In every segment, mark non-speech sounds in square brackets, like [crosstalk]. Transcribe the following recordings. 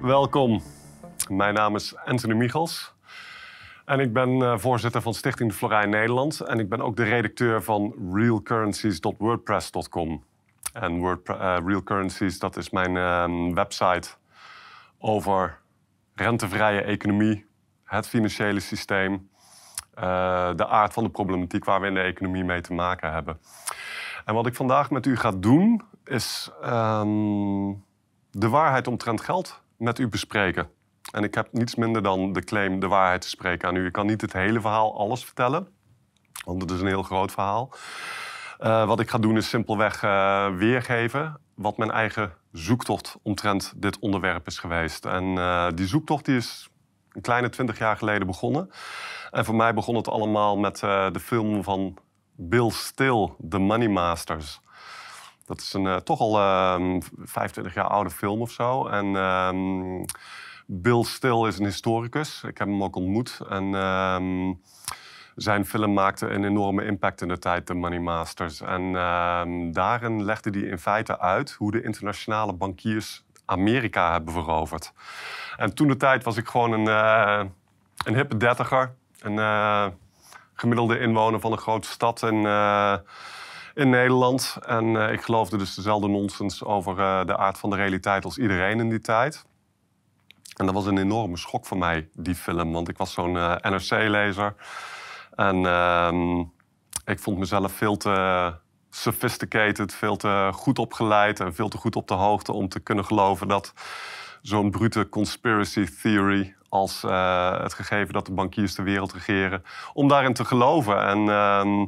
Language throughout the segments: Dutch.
Welkom. Mijn naam is Anthony Michels. En ik ben uh, voorzitter van Stichting de Florijn Nederland. En ik ben ook de redacteur van realcurrencies.wordpress.com. En Currencies, dat is mijn uh, website over rentevrije economie, het financiële systeem, uh, de aard van de problematiek waar we in de economie mee te maken hebben. En wat ik vandaag met u ga doen, is um, de waarheid omtrent geld met u bespreken. En ik heb niets minder dan de claim de waarheid te spreken aan u. Ik kan niet het hele verhaal, alles vertellen, want het is een heel groot verhaal. Uh, wat ik ga doen is simpelweg uh, weergeven wat mijn eigen zoektocht omtrent dit onderwerp is geweest. En uh, die zoektocht die is een kleine twintig jaar geleden begonnen. En voor mij begon het allemaal met de film van Bill Still, The Money Masters. Dat is een toch al 25 jaar oude film of zo. En ehm, Bill Still is een historicus. Ik heb hem ook ontmoet. En ehm, zijn film maakte een enorme impact in de tijd, The Money Masters. En ehm, daarin legde hij in feite uit hoe de internationale bankiers Amerika hebben veroverd. En toen de tijd was ik gewoon een, uh, een hippe dertiger. Een uh, gemiddelde inwoner van een grote stad uh, in Nederland. En ik geloofde dus dezelfde nonsens over de aard van de realiteit als iedereen in die tijd. En dat was een enorme schok voor mij, die film. Want ik was zo'n NRC-lezer. En uh, ik vond mezelf veel te sophisticated, veel te goed opgeleid en veel te goed op de hoogte om te kunnen geloven dat zo'n brute conspiracy theory als het gegeven dat de bankiers de wereld regeren, om daarin te geloven. En uh,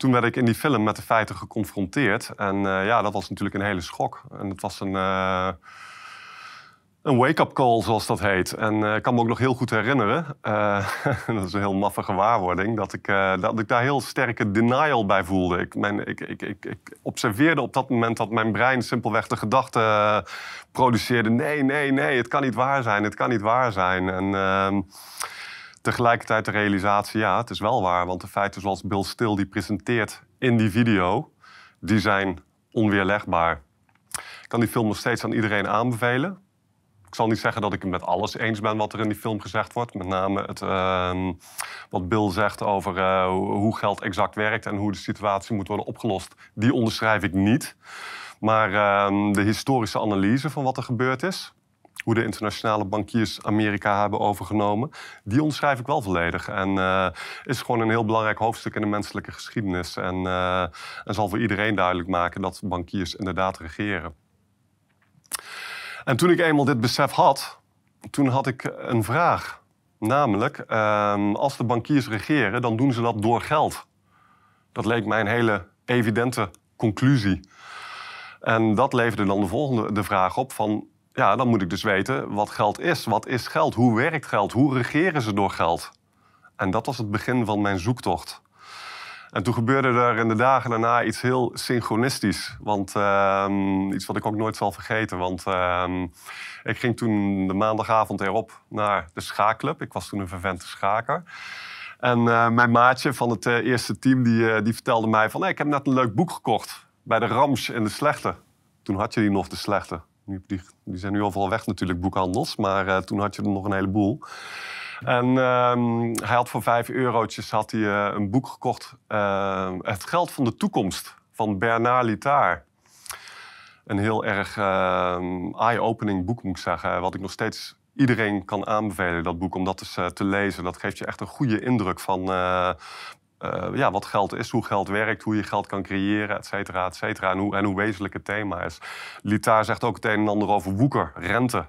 toen werd ik in die film met de feiten geconfronteerd. En uh, ja, dat was natuurlijk een hele schok. En het was een eh, een wake-up call, zoals dat heet. En uh, ik kan me ook nog heel goed herinneren, [laughs] dat is een heel maffe gewaarwording, dat ik, dat ik daar heel sterke denial bij voelde. Ik, mijn, ik, ik, ik, ik, observeerde op dat moment dat mijn brein simpelweg de gedachte produceerde: nee, nee, nee, het kan niet waar zijn, het kan niet waar zijn. En ehm, tegelijkertijd de realisatie: ja, het is wel waar, want de feiten zoals Bill Still die presenteert in die video, die zijn onweerlegbaar. Ik kan die film nog steeds aan iedereen aanbevelen. Ik zal niet zeggen dat ik het met alles eens ben wat er in die film gezegd wordt. Met name het, uh, wat Bill zegt over uh, hoe geld exact werkt en hoe de situatie moet worden opgelost. Die onderschrijf ik niet. Maar uh, de historische analyse van wat er gebeurd is, hoe de internationale bankiers Amerika hebben overgenomen, die onderschrijf ik wel volledig. En uh, is gewoon een heel belangrijk hoofdstuk in de menselijke geschiedenis. En, uh, en zal voor iedereen duidelijk maken dat bankiers inderdaad regeren. En toen ik eenmaal dit besef had, toen had ik een vraag. Namelijk, uh, als de bankiers regeren, dan doen ze dat door geld. Dat leek mij een hele evidente conclusie. En dat leverde dan de volgende de vraag op van... ja, dan moet ik dus weten wat geld is. Wat is geld? Hoe werkt geld? Hoe regeren ze door geld? En dat was het begin van mijn zoektocht. En toen gebeurde er in de dagen daarna iets heel synchronistisch. Want uh, iets wat ik ook nooit zal vergeten. Want uh, ik ging toen de maandagavond erop naar de schaakclub. Ik was toen een vervente schaker. En uh, mijn maatje van het uh, eerste team die, uh, die vertelde mij van... Ik heb net een leuk boek gekocht bij de Rams in de Slechte. Toen had je die nog, de Slechte. Die, zijn nu overal weg natuurlijk, boekhandels. Maar toen had je er nog een heleboel. En uh, hij had voor vijf eurotjes had hij, uh, een boek gekocht. Uh, het geld van de toekomst van Bernard Littard. Een heel erg ehm, eye-opening boek, moet ik zeggen. Wat ik nog steeds iedereen kan aanbevelen, dat boek, om dat eens te lezen. Dat geeft je echt een goede indruk van ja, wat geld is, hoe geld werkt, hoe je geld kan creëren, et cetera, et cetera. En hoe, en hoe wezenlijk het thema is. Littard zegt ook het een en ander over woeker, rente.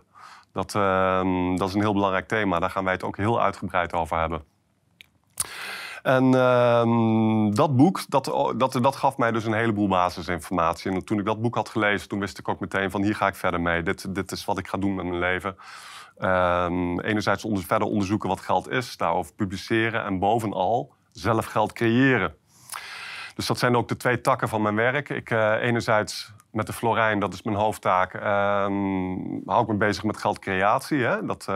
Dat, uh, dat is een heel belangrijk thema. Daar gaan wij het ook heel uitgebreid over hebben. En uh, dat boek, dat, dat, dat gaf mij dus een heleboel basisinformatie. En toen ik dat boek had gelezen, toen wist ik ook meteen van hier ga ik verder mee. Dit, dit is wat ik ga doen met mijn leven. Uh, enerzijds onder, verder onderzoeken wat geld is, daarover publiceren en bovenal zelf geld creëren. Dus dat zijn ook de twee takken van mijn werk. Ik, uh, enerzijds met de Florijn, dat is mijn hoofdtaak, uh, hou ik me bezig met geldcreatie. Hè? Dat, uh,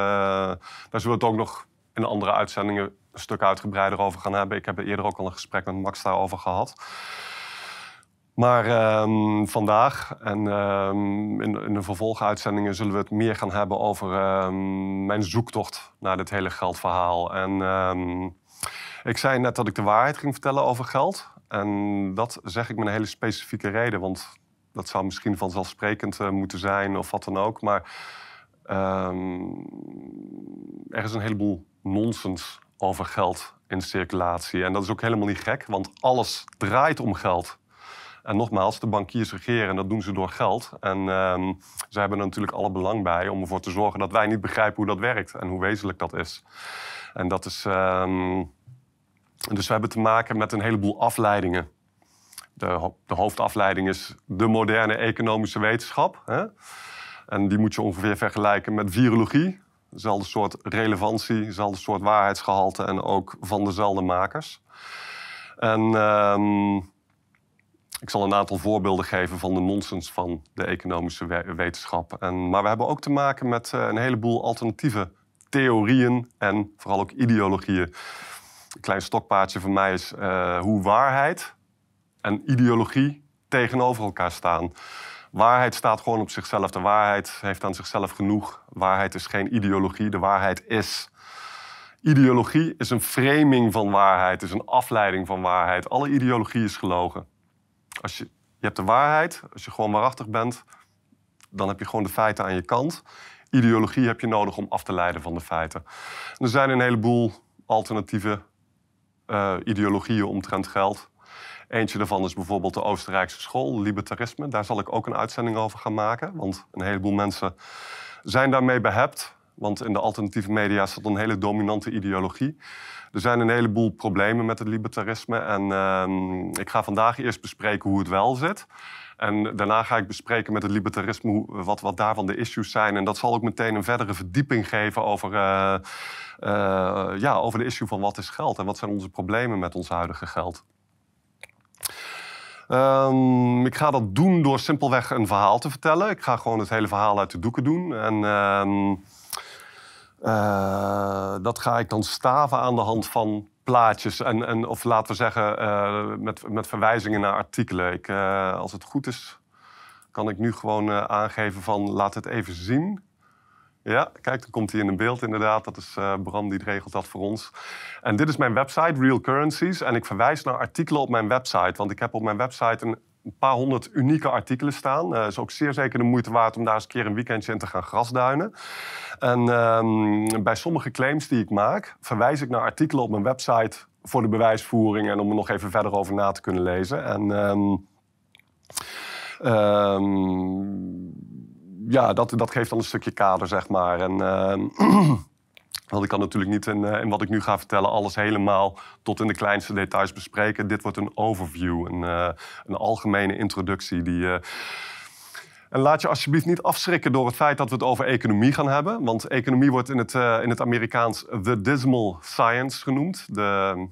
daar zullen we het ook nog in andere uitzendingen een stuk uitgebreider over gaan hebben. Ik heb er eerder ook al een gesprek met Max daarover gehad. Maar ehm, vandaag en ehm, in, in, de vervolguitzendingen zullen we het meer gaan hebben over mijn zoektocht naar dit hele geldverhaal. En ik zei net dat ik de waarheid ging vertellen over geld. En dat zeg ik met een hele specifieke reden, want dat zou misschien vanzelfsprekend uh, moeten zijn of wat dan ook. Maar er is een heleboel nonsens over geld in circulatie. En dat is ook helemaal niet gek, want alles draait om geld. En nogmaals, de bankiers regeren en dat doen ze door geld. En uh, ze hebben er natuurlijk alle belang bij om ervoor te zorgen dat wij niet begrijpen hoe dat werkt en hoe wezenlijk dat is. En dat is. Uh, dus we hebben te maken met een heleboel afleidingen. De, de hoofdafleiding is de moderne economische wetenschap. Hè? En die moet je ongeveer vergelijken met virologie. Dezelfde soort relevantie, dezelfde soort waarheidsgehalte en ook van dezelfde makers. En uh, ik zal een aantal voorbeelden geven van de nonsens van de economische wetenschap. En, maar we hebben ook te maken met uh, een heleboel alternatieve theorieën en vooral ook ideologieën. Een klein stokpaardje van mij is uh, hoe waarheid en ideologie tegenover elkaar staan. Waarheid staat gewoon op zichzelf. De waarheid heeft aan zichzelf genoeg. Waarheid is geen ideologie. De waarheid is. Ideologie is een framing van waarheid, is een afleiding van waarheid. Alle ideologie is gelogen. Als je, je hebt de waarheid, als je gewoon waarachtig bent, dan heb je gewoon de feiten aan je kant. Ideologie heb je nodig om af te leiden van de feiten. er zijn een heleboel alternatieve uh, ideologieën omtrent geld. Eentje daarvan is bijvoorbeeld de Oostenrijkse school, libertarisme. Daar zal ik ook een uitzending over gaan maken. Want een heleboel mensen zijn daarmee behept. Want in de alternatieve media staat een hele dominante ideologie. Er zijn een heleboel problemen met het libertarisme. En uh, ik ga vandaag eerst bespreken hoe het wel zit. En daarna ga ik bespreken met het libertarisme wat, wat daarvan de issues zijn. En dat zal ook meteen een verdere verdieping geven over, uh, uh, ja, over de issue van wat is geld en wat zijn onze problemen met ons huidige geld. Um, ik ga dat doen door simpelweg een verhaal te vertellen. Ik ga gewoon het hele verhaal uit de doeken doen. En uh, uh, dat ga ik dan staven aan de hand van plaatjes. En, en, of laten we zeggen, uh, met, met verwijzingen naar artikelen. Ik, als het goed is, kan ik nu gewoon aangeven van laat het even zien. Ja, kijk, dan komt hij in een beeld inderdaad. Dat is Bram die regelt dat voor ons. En dit is mijn website, Real Currencies. En ik verwijs naar artikelen op mijn website. Want ik heb op mijn website een paar honderd unieke artikelen staan. Het uh, is ook zeer zeker de moeite waard om daar eens een keer een weekendje in te gaan grasduinen. En uh, bij sommige claims die ik maak, verwijs ik naar artikelen op mijn website voor de bewijsvoering en om er nog even verder over na te kunnen lezen. En um, ja, dat, dat geeft dan een stukje kader, zeg maar. En, [clears throat] want ik kan natuurlijk niet in, uh, in, wat ik nu ga vertellen alles helemaal tot in de kleinste details bespreken. Dit wordt een overview, een, uh, een algemene introductie die... en laat je alsjeblieft niet afschrikken door het feit dat we het over economie gaan hebben. Want economie wordt in het, in het Amerikaans the dismal science genoemd. De,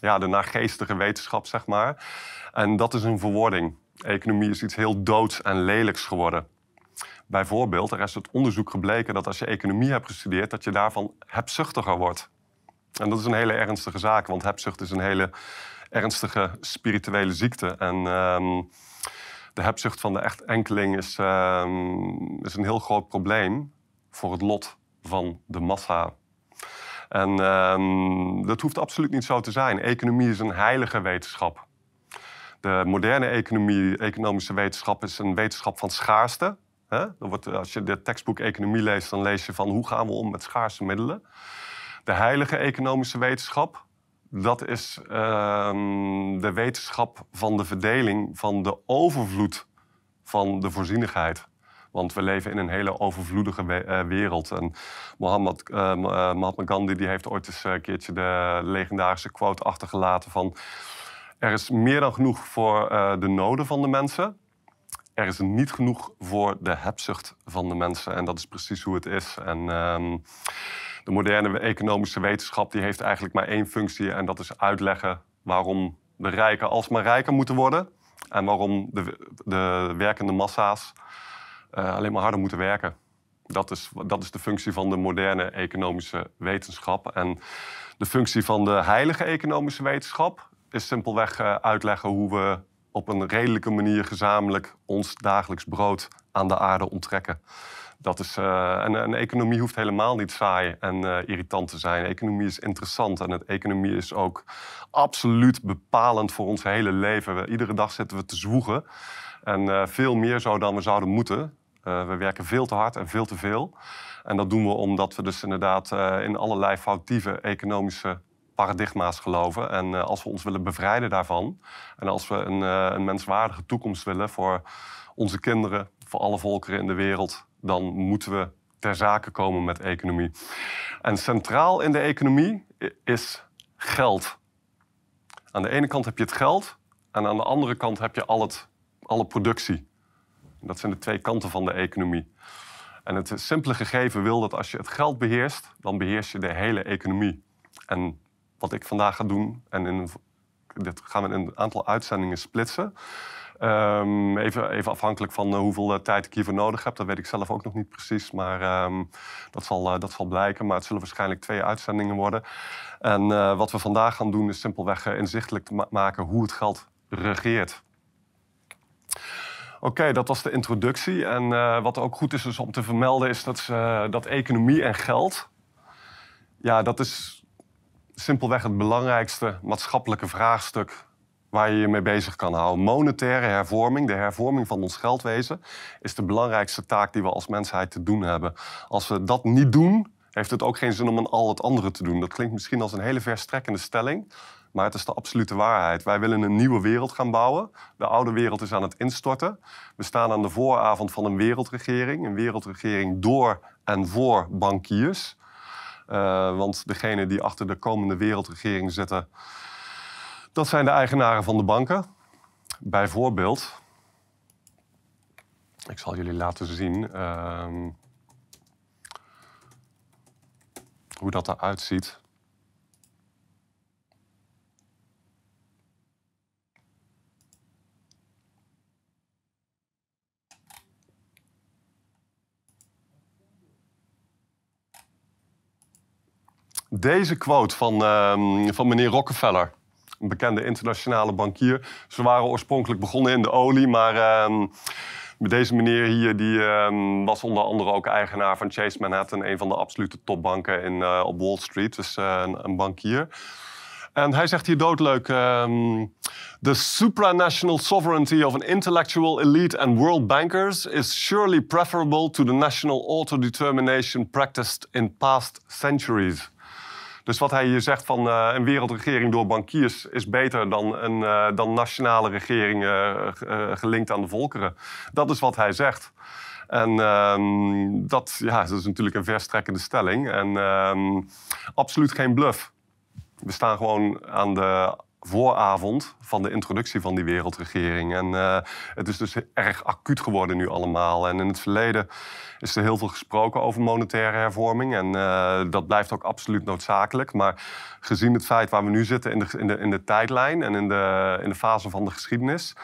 ja, de naargeestige wetenschap, zeg maar. En dat is een verwording. Economie is iets heel doods en lelijks geworden. Bijvoorbeeld, er is het onderzoek gebleken dat als je economie hebt gestudeerd, dat je daarvan hebzuchtiger wordt. En dat is een hele ernstige zaak, want hebzucht is een hele ernstige spirituele ziekte. En um, de hebzucht van de echt enkeling is, um, is een heel groot probleem voor het lot van de massa. En um, dat hoeft absoluut niet zo te zijn. Economie is een heilige wetenschap. De moderne economie, economische wetenschap is een wetenschap van schaarste. Dan wordt, als je de tekstboek economie leest, dan lees je van hoe gaan we om met schaarse middelen. De heilige economische wetenschap, dat is ehm, de wetenschap van de verdeling van de overvloed van de voorzienigheid. Want we leven in een hele overvloedige eh, wereld. En Mohammed, uh, Mahatma Gandhi die heeft ooit eens een keertje de legendarische quote achtergelaten van... Er is meer dan genoeg voor de noden van de mensen er is niet genoeg voor de hebzucht van de mensen. En dat is precies hoe het is. En um, de moderne economische wetenschap die heeft eigenlijk maar één functie. En dat is uitleggen waarom de rijken alsmaar rijker moeten worden. En waarom de, de werkende massa's uh, alleen maar harder moeten werken. Dat is, dat is de functie van de moderne economische wetenschap. En de functie van de heilige economische wetenschap is simpelweg uh, uitleggen hoe we op een redelijke manier gezamenlijk ons dagelijks brood aan de aarde onttrekken. Dat is, uh, en een economie hoeft helemaal niet saai en uh, irritant te zijn. Economie is interessant en het economie is ook absoluut bepalend voor ons hele leven. Iedere dag zitten we te zwoegen en uh, veel meer zo dan we zouden moeten. we werken veel te hard en veel te veel. En dat doen we omdat we dus inderdaad in allerlei foutieve economische paradigma's geloven. En als we ons willen bevrijden daarvan en als we een, een menswaardige toekomst willen voor onze kinderen, voor alle volkeren in de wereld, dan moeten we ter zake komen met economie. En centraal in de economie is geld. Aan de ene kant heb je het geld en aan de andere kant heb je al het, alle productie. Dat zijn de twee kanten van de economie. En het simpele gegeven wil dat als je het geld beheerst, dan beheers je de hele economie. En wat ik vandaag ga doen, en in, dit gaan we in een aantal uitzendingen splitsen. Um, even, even, afhankelijk van uh, hoeveel uh, tijd ik hiervoor nodig heb. Dat weet ik zelf ook nog niet precies. Maar um, dat, zal, uh, dat zal blijken. Maar het zullen waarschijnlijk twee uitzendingen worden. En wat we vandaag gaan doen is simpelweg inzichtelijk te ma maken hoe het geld regeert. Oké, dat was de introductie. En wat ook goed is, is om te vermelden is dat, dat economie en geld... Ja, dat is simpelweg het belangrijkste maatschappelijke vraagstuk waar je je mee bezig kan houden. Monetaire hervorming, de hervorming van ons geldwezen, is de belangrijkste taak die we als mensheid te doen hebben. Als we dat niet doen, heeft het ook geen zin om een al het andere te doen. Dat klinkt misschien als een hele verstrekkende stelling, maar het is de absolute waarheid. Wij willen een nieuwe wereld gaan bouwen. De oude wereld is aan het instorten. We staan aan de vooravond van een wereldregering. Een wereldregering door en voor bankiers. Uh, want degene die achter de komende wereldregering zitten, dat zijn de eigenaren van de banken. Bijvoorbeeld, ik zal jullie laten zien uh, hoe dat eruit ziet. Deze quote van, uh, van meneer Rockefeller een bekende internationale bankier. Ze waren oorspronkelijk begonnen in de olie, maar uh, deze meneer hier die, uh, was onder andere ook eigenaar van Chase Manhattan, een van de absolute topbanken in, uh, op Wall Street, dus een, een, bankier. En hij zegt hier doodleuk: um, The supranational sovereignty of an intellectual elite and world bankers is surely preferable to the national autodetermination practiced in past centuries. Dus wat hij hier zegt van uh, een wereldregering door bankiers is beter dan een uh, dan nationale regering uh, gelinkt aan de volkeren. Dat is wat hij zegt. En ehm, dat, ja, dat is natuurlijk een verstrekkende stelling. En ehm, absoluut geen bluff. We staan gewoon aan de vooravond van de introductie van die wereldregering. En het is dus erg acuut geworden nu allemaal. En in het verleden is er heel veel gesproken over monetaire hervorming. En uh, dat blijft ook absoluut noodzakelijk. Maar gezien het feit waar we nu zitten in de, in de, in de tijdlijn en in de, in de fase van de geschiedenis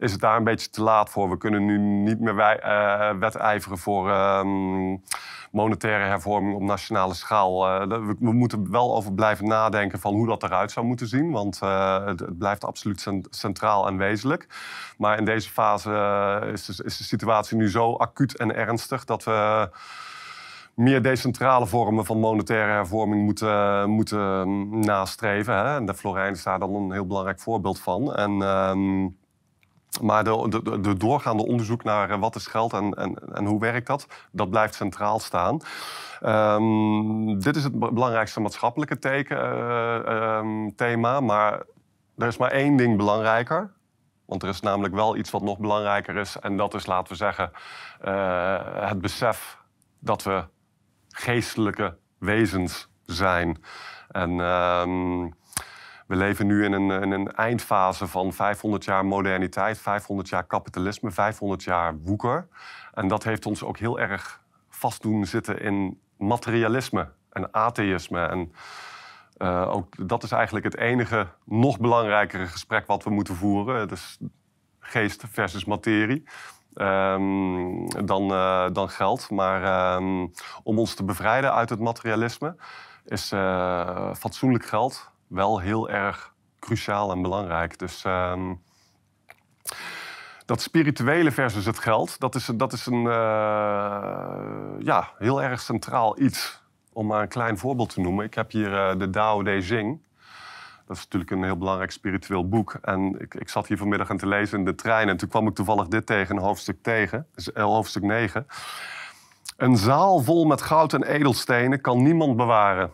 is het daar een beetje te laat voor. We kunnen nu niet meer wij, uh, wedijveren voor um, monetaire hervorming op nationale schaal. Uh, we, moeten wel over blijven nadenken van hoe dat eruit zou moeten zien. Want het, het, blijft absoluut centraal en wezenlijk. Maar in deze fase is de, is de situatie nu zo acuut en ernstig dat we meer decentrale vormen van monetaire hervorming moeten, moeten nastreven. Hè? En de Florijn is daar dan een heel belangrijk voorbeeld van. En um, maar de, de, de, doorgaande onderzoek naar eh, wat is geld en, en, en hoe werkt dat, dat blijft centraal staan. Um, dit is het belangrijkste maatschappelijke teken, uh, um, thema, maar er is maar één ding belangrijker. Want er is namelijk wel iets wat nog belangrijker is. En dat is, laten we zeggen, uh, het besef dat we geestelijke wezens zijn. En um, we leven nu in een, in een, eindfase van 500 jaar moderniteit, 500 jaar kapitalisme, 500 jaar woeker. En dat heeft ons ook heel erg vast doen zitten in materialisme en atheïsme. En uh, ook dat is eigenlijk het enige nog belangrijkere gesprek wat we moeten voeren. Dus geest versus materie. Um, dan, uh, dan geld. Maar um, om ons te bevrijden uit het materialisme is uh, fatsoenlijk geld wel heel erg cruciaal en belangrijk. Dus um, dat spirituele versus het geld, dat is, dat is een ja, heel erg centraal iets. Om maar een klein voorbeeld te noemen. Ik heb hier de Tao Te Ching. Dat is natuurlijk een heel belangrijk spiritueel boek. En ik, ik zat hier vanmiddag aan te lezen in de trein. En toen kwam ik toevallig dit tegen, een hoofdstuk, tegen, dus, hoofdstuk 9. Een zaal vol met goud en edelstenen kan niemand bewaren.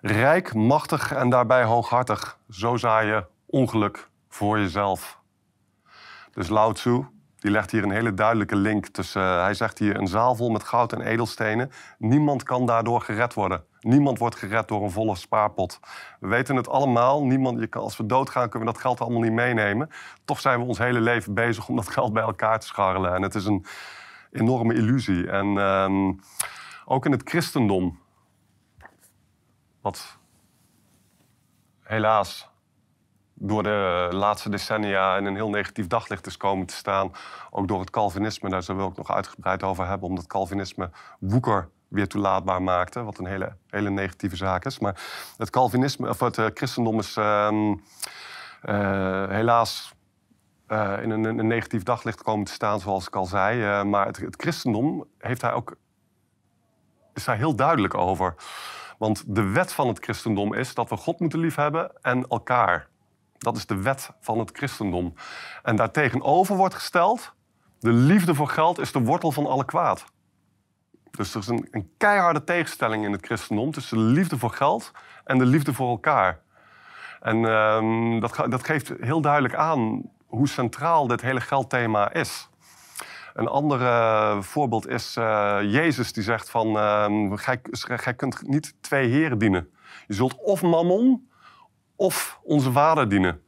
Rijk, machtig en daarbij hooghartig. Zo zaai je ongeluk voor jezelf. Dus Lao Tzu, die legt hier een hele duidelijke link tussen. Uh, hij zegt hier een zaal vol met goud en edelstenen. Niemand kan daardoor gered worden. Niemand wordt gered door een volle spaarpot. We weten het allemaal. Niemand, je kan, als we doodgaan, kunnen we dat geld allemaal niet meenemen. Toch zijn we ons hele leven bezig om dat geld bij elkaar te scharrelen. En het is een enorme illusie. En um, ook in het christendom, wat helaas door de laatste decennia in een heel negatief daglicht is komen te staan. Ook door het Calvinisme, daar zullen we ook nog uitgebreid over hebben, omdat Calvinisme woeker weer toelaatbaar maakte, wat een hele, hele negatieve zaak is. Maar het Calvinisme, of het uh, christendom is uh, helaas uh, in een, negatief daglicht komen te staan, zoals ik al zei. maar het, christendom heeft daar ook, is heel duidelijk over. Want de wet van het christendom is dat we God moeten liefhebben en elkaar. Dat is de wet van het christendom. En daartegenover wordt gesteld: de liefde voor geld is de wortel van alle kwaad. Dus er is een, een keiharde tegenstelling in het christendom tussen de liefde voor geld en de liefde voor elkaar. En uh, dat, dat, geeft heel duidelijk aan hoe centraal dit hele geldthema is. Een ander uh, voorbeeld is uh, Jezus die zegt van, uh, gij, gij, kunt niet twee heren dienen. Je zult of mammon of onze vader dienen.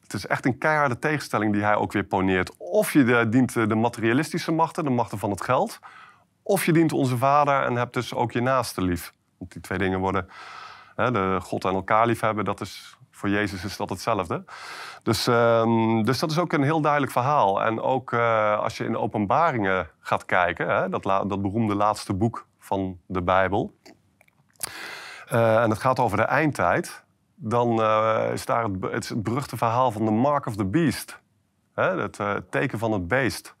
Het is echt een keiharde tegenstelling die hij ook weer poneert. Of je dient de materialistische machten, de machten van het geld... Of je dient onze vader en hebt dus ook je naaste lief. Want die twee dingen worden... Hè, de God en elkaar lief hebben, dat is, voor Jezus is dat hetzelfde. Dus, um, dus dat is ook een heel duidelijk verhaal. En ook uh, als je in de openbaringen gaat kijken... Hè, dat, dat beroemde laatste boek van de Bijbel... Uh, en het gaat over de eindtijd... dan uh, is daar het, het, beruchte verhaal van de Mark of the Beast. Hè, het teken van het beest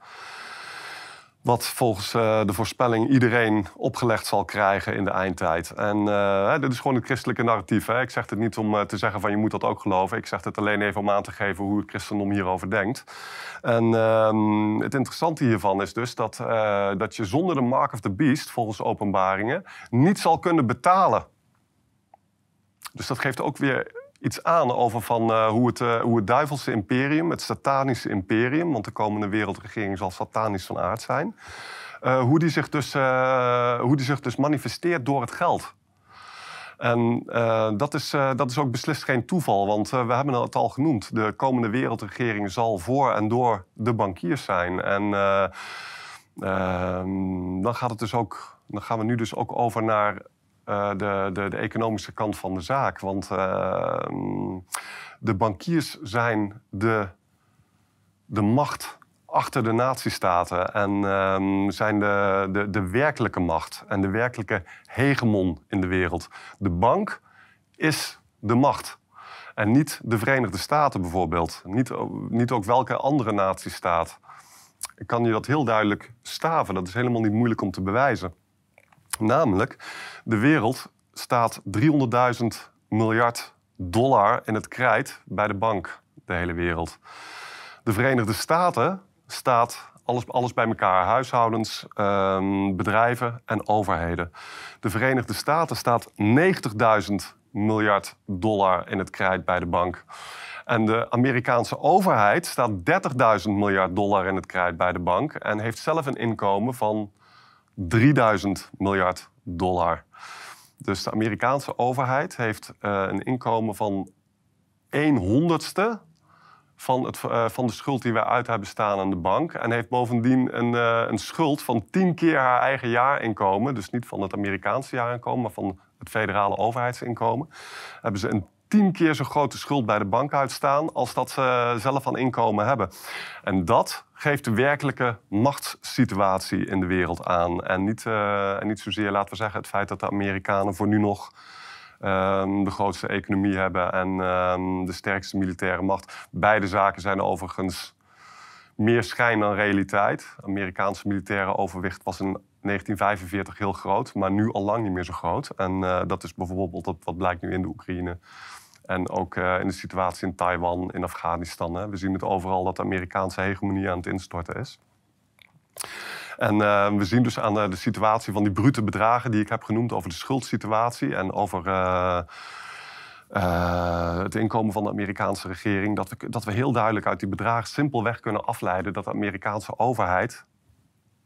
wat volgens uh, de voorspelling iedereen opgelegd zal krijgen in de eindtijd. En dit is gewoon het christelijke narratief. Hè. Ik zeg het niet om te zeggen van je moet dat ook geloven. Ik zeg het alleen even om aan te geven hoe het christendom hierover denkt. En ehm, het interessante hiervan is dus dat, dat je zonder de mark of the beast, volgens openbaringen, niet zal kunnen betalen. Dus dat geeft ook weer iets aan over van, uh, hoe, het, uh, hoe het duivelse imperium, het satanische imperium, want de komende wereldregering zal satanisch van aard zijn, uh, hoe, die zich dus, hoe die zich dus manifesteert door het geld. En dat, is, dat is ook beslist geen toeval, want we hebben het al genoemd. De komende wereldregering zal voor en door de bankiers zijn. En ehm, dan gaat het dus ook, dan gaan we nu dus ook over naar uh, de, de, de, economische kant van de zaak. Want uh, de bankiers zijn de, de macht achter de natiestaten en uh, zijn de, de, de werkelijke macht en de werkelijke hegemon in de wereld. De bank is de macht. En niet de Verenigde Staten bijvoorbeeld. Niet, niet ook welke andere natiestaat. Ik kan je dat heel duidelijk staven. Dat is helemaal niet moeilijk om te bewijzen. Namelijk, de wereld staat 300.000 miljard dollar in het krijt bij de bank, de hele wereld. De Verenigde Staten staat alles, alles bij elkaar, huishoudens, um, bedrijven en overheden. De Verenigde Staten staat 90.000 miljard dollar in het krijt bij de bank. En de Amerikaanse overheid staat 30.000 miljard dollar in het krijt bij de bank en heeft zelf een inkomen van 3000 miljard dollar. Dus de Amerikaanse overheid heeft uh, een inkomen van 1 honderdste van, het, uh, van de schuld die wij uit hebben staan aan de bank. En heeft bovendien een, uh, een schuld van 10 keer haar eigen jaarinkomen. Dus niet van het Amerikaanse jaarinkomen, maar van het federale overheidsinkomen. Hebben ze een tien keer zo grote schuld bij de bank uitstaan als dat ze zelf aan inkomen hebben. En dat geeft de werkelijke machtssituatie in de wereld aan. En niet, uh, en niet zozeer, laten we zeggen, het feit dat de Amerikanen voor nu nog um, de grootste economie hebben en um, de sterkste militaire macht. Beide zaken zijn overigens meer schijn dan realiteit. Amerikaanse militaire overwicht was in 1945 heel groot, maar nu al lang niet meer zo groot. En uh, dat is bijvoorbeeld wat blijkt nu in de Oekraïne. En ook uh, in de situatie in Taiwan, in Afghanistan. Hè. We zien het overal dat de Amerikaanse hegemonie aan het instorten is. En uh, we zien dus aan de, situatie van die brute bedragen die ik heb genoemd over de schuldsituatie en over uh, het inkomen van de Amerikaanse regering, dat we, dat we heel duidelijk uit die bedragen simpelweg kunnen afleiden dat de Amerikaanse overheid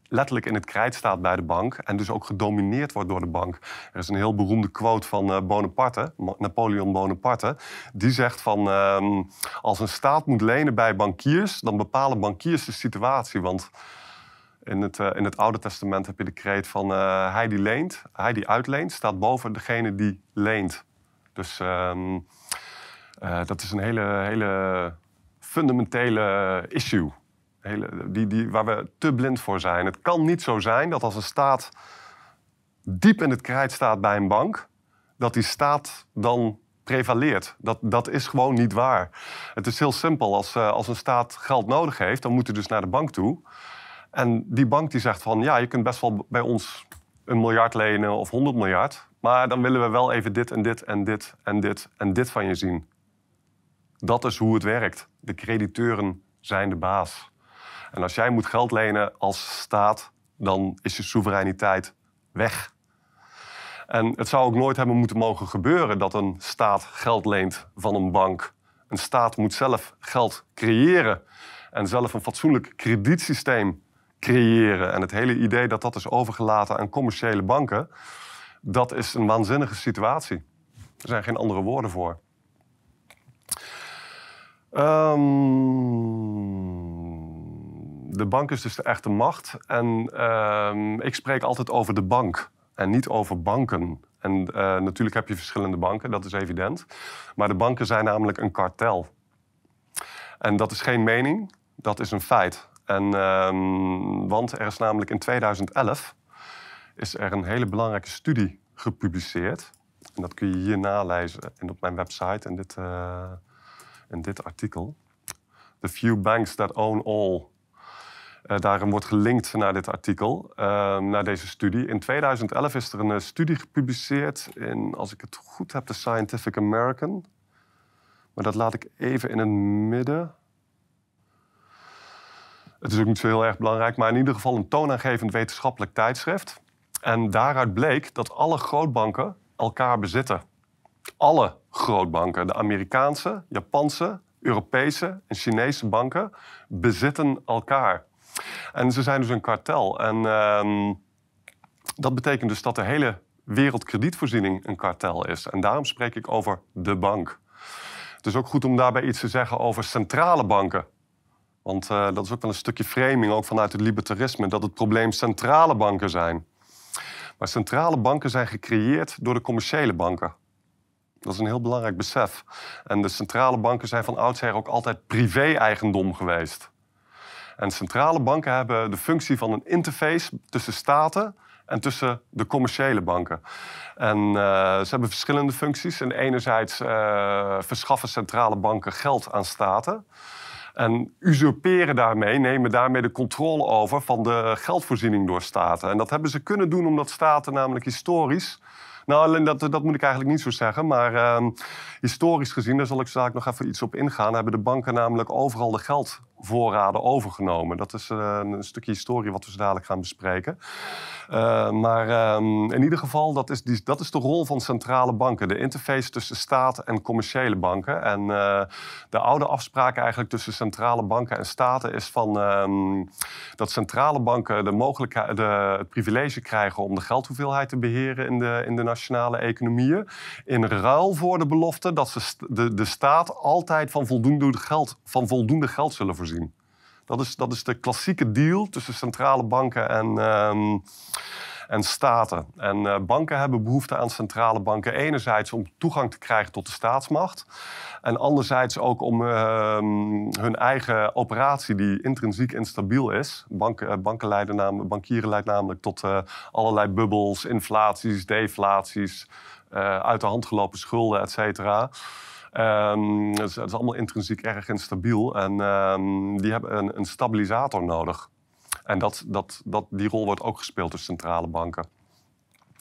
letterlijk in het krijt staat bij de bank en dus ook gedomineerd wordt door de bank. Er is een heel beroemde quote van Bonaparte, Napoleon Bonaparte, die zegt van uh, als een staat moet lenen bij bankiers, dan bepalen bankiers de situatie, want in het, uh, in het Oude Testament heb je de kreet van uh, hij die leent, hij die uitleent, staat boven degene die leent. Dus uh, dat is een hele, hele fundamentele issue. Hele, die, die, waar we te blind voor zijn. Het kan niet zo zijn dat als een staat diep in het krijt staat bij een bank, dat die staat dan prevaleert. Dat, dat is gewoon niet waar. Het is heel simpel. Als, als een staat geld nodig heeft, dan moet hij dus naar de bank toe. En die bank die zegt van ja, je kunt best wel bij ons een miljard lenen of 100 miljard. Maar dan willen we wel even dit en dit en dit en dit en dit van je zien. Dat is hoe het werkt. De crediteuren zijn de baas. En als jij moet geld lenen als staat, dan is je soevereiniteit weg. En het zou ook nooit hebben moeten mogen gebeuren dat een staat geld leent van een bank. Een staat moet zelf geld creëren en zelf een fatsoenlijk kredietsysteem creëren. En het hele idee dat dat is overgelaten aan commerciële banken, dat is een waanzinnige situatie. Er zijn geen andere woorden voor. Um, de bank is dus de echte macht. En um, ik spreek altijd over de bank en niet over banken. En uh, natuurlijk heb je verschillende banken, dat is evident. Maar de banken zijn namelijk een kartel. En dat is geen mening, dat is een feit. En, um, want er is namelijk in 2011 is er een hele belangrijke studie gepubliceerd. En dat kun je hier nalezen en op mijn website in dit, uh, in dit artikel. The Few Banks That Own All. Uh, daarin wordt gelinkt naar dit artikel, uh, naar deze studie. In 2011 is er een studie gepubliceerd in, als ik het goed heb, de Scientific American. Maar dat laat ik even in het midden. Het is ook niet zo heel erg belangrijk, maar in ieder geval een toonaangevend wetenschappelijk tijdschrift. En daaruit bleek dat alle grootbanken elkaar bezitten. Alle grootbanken, de Amerikaanse, Japanse, Europese en Chinese banken, bezitten elkaar. En ze zijn dus een kartel. En uh, dat betekent dus dat de hele wereldkredietvoorziening een kartel is. En daarom spreek ik over de bank. Het is ook goed om daarbij iets te zeggen over centrale banken. Want uh, dat is ook wel een stukje framing, ook vanuit het libertarisme, dat het probleem centrale banken zijn. Maar centrale banken zijn gecreëerd door de commerciële banken. Dat is een heel belangrijk besef. En de centrale banken zijn van oudsher ook altijd privé-eigendom geweest. En centrale banken hebben de functie van een interface tussen staten en tussen de commerciële banken. En uh, ze hebben verschillende functies. En enerzijds uh, verschaffen centrale banken geld aan staten. En usurperen daarmee, nemen daarmee de controle over van de geldvoorziening door staten. En dat hebben ze kunnen doen omdat staten namelijk historisch nou, alleen dat, dat moet ik eigenlijk niet zo zeggen. Maar uh, historisch gezien, daar zal ik zo nog even iets op ingaan, hebben de banken namelijk overal de geldvoorraden overgenomen. Dat is uh, een stukje historie wat we zo dadelijk gaan bespreken. Uh, maar um, in ieder geval, dat is, die, dat is de rol van centrale banken. De interface tussen staat en commerciële banken. En uh, de oude afspraak eigenlijk tussen centrale banken en staten is van um, dat centrale banken de mogelijkheid, de, het privilege krijgen om de geldhoeveelheid te beheren in de, in de nationale economieën. In ruil voor de belofte dat ze de, de staat altijd van voldoende, geld, van voldoende geld zullen voorzien. Dat is, dat is de klassieke deal tussen centrale banken en, um, en staten. En uh, banken hebben behoefte aan centrale banken. Enerzijds om toegang te krijgen tot de staatsmacht. En anderzijds ook om uh, hun eigen operatie, die intrinsiek instabiel is. Banken, uh, banken leiden namelijk, bankieren leidt namelijk tot uh, allerlei bubbels, inflaties, deflaties, uit de hand gelopen schulden, et cetera. Um, het, is, is, allemaal intrinsiek erg instabiel. En um, die hebben een, een, stabilisator nodig. En dat, dat, dat, die rol wordt ook gespeeld door centrale banken.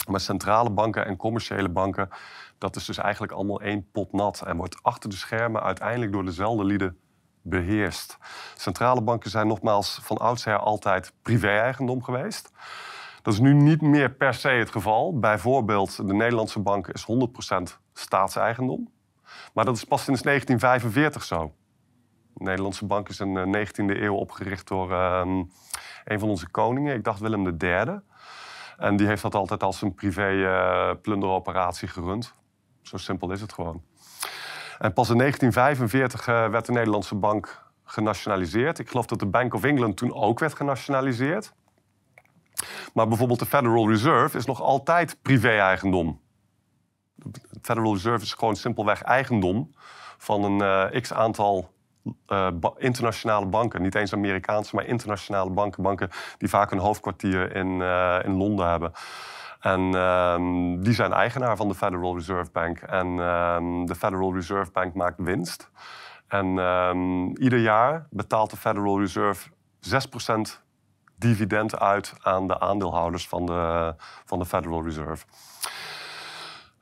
Maar centrale banken en commerciële banken, dat is dus eigenlijk allemaal één pot nat. En wordt achter de schermen uiteindelijk door dezelfde lieden beheerst. Centrale banken zijn nogmaals van oudsher altijd privé-eigendom geweest. Dat is nu niet meer per se het geval. Bijvoorbeeld de Nederlandse bank is 100% staatseigendom. Maar dat is pas sinds 1945 zo. De Nederlandse bank is in de 19e eeuw opgericht door uh, een van onze koningen, ik dacht Willem III. En die heeft dat altijd als een privé uh, plunderoperatie gerund. Zo simpel is het gewoon. En pas in 1945 uh, werd de Nederlandse bank genationaliseerd. Ik geloof dat de Bank of England toen ook werd genationaliseerd. Maar bijvoorbeeld de Federal Reserve is nog altijd privé-eigendom. De Federal Reserve is gewoon simpelweg eigendom van een uh, x aantal uh, internationale banken. Niet eens Amerikaanse, maar internationale banken. Banken die vaak een hoofdkwartier in, uh, in Londen hebben. En um, die zijn eigenaar van de Federal Reserve Bank. En um, de Federal Reserve Bank maakt winst. En um, ieder jaar betaalt de Federal Reserve 6% dividend uit aan de aandeelhouders van de, van de Federal Reserve.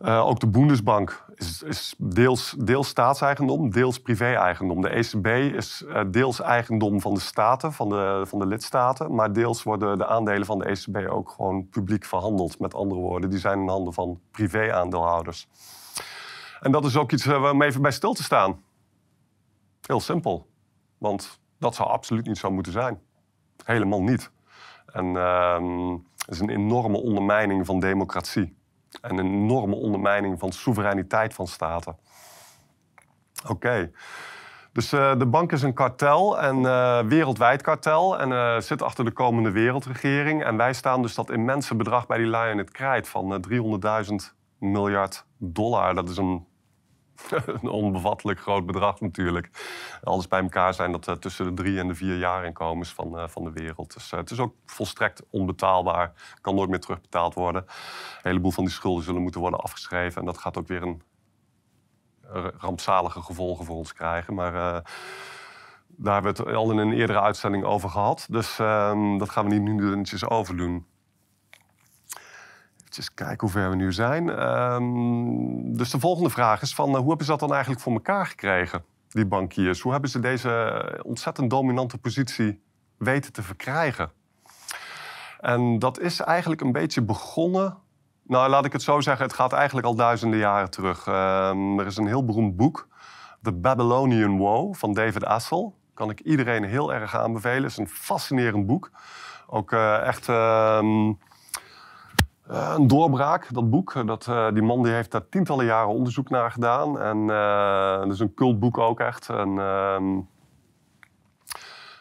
Uh, ook de Bundesbank is, is, deels, deels staatseigendom, deels privé-eigendom. De ECB is uh, deels eigendom van de staten, van de, van de lidstaten. Maar deels worden de aandelen van de ECB ook gewoon publiek verhandeld. Met andere woorden, die zijn in handen van privé-aandeelhouders. En dat is ook iets uh, om even bij stil te staan. Heel simpel. Want dat zou absoluut niet zo moeten zijn. Helemaal niet. En uh, het is een enorme ondermijning van democratie. En een enorme ondermijning van soevereiniteit van staten. Oké. Dus uh, de bank is een kartel, een uh, wereldwijd kartel. En uh, zit achter de komende wereldregering. En wij staan dus dat immense bedrag bij die lui in het krijt van 300.000 miljard dollar. Dat is een [laughs] een onbevattelijk groot bedrag natuurlijk. Alles bij elkaar zijn dat uh, tussen de drie en de vier jaar inkomens van, uh, van de wereld. Dus uh, het is ook volstrekt onbetaalbaar. Kan nooit meer terugbetaald worden. Een heleboel van die schulden zullen moeten worden afgeschreven. En dat gaat ook weer een rampzalige gevolgen voor ons krijgen. Maar daar hebben we het al in een eerdere uitzending over gehad. Dus ehm, dat gaan we niet nu eventjes overdoen. Even kijken hoe ver we nu zijn. Um, dus de volgende vraag is van, uh, hoe hebben ze dat dan eigenlijk voor elkaar gekregen, die bankiers? Hoe hebben ze deze ontzettend dominante positie weten te verkrijgen? En dat is eigenlijk een beetje begonnen... Nou, laat ik het zo zeggen, het gaat eigenlijk al duizenden jaren terug. Um, er is een heel beroemd boek, The Babylonian Woe, van David Assel. Kan ik iedereen heel erg aanbevelen. Het is een fascinerend boek. Ook uh, echt... Uh, uh, een doorbraak, dat boek. Dat, uh, die man die heeft daar tientallen jaren onderzoek naar gedaan. En uh, het is een cultboek ook echt. En, uh,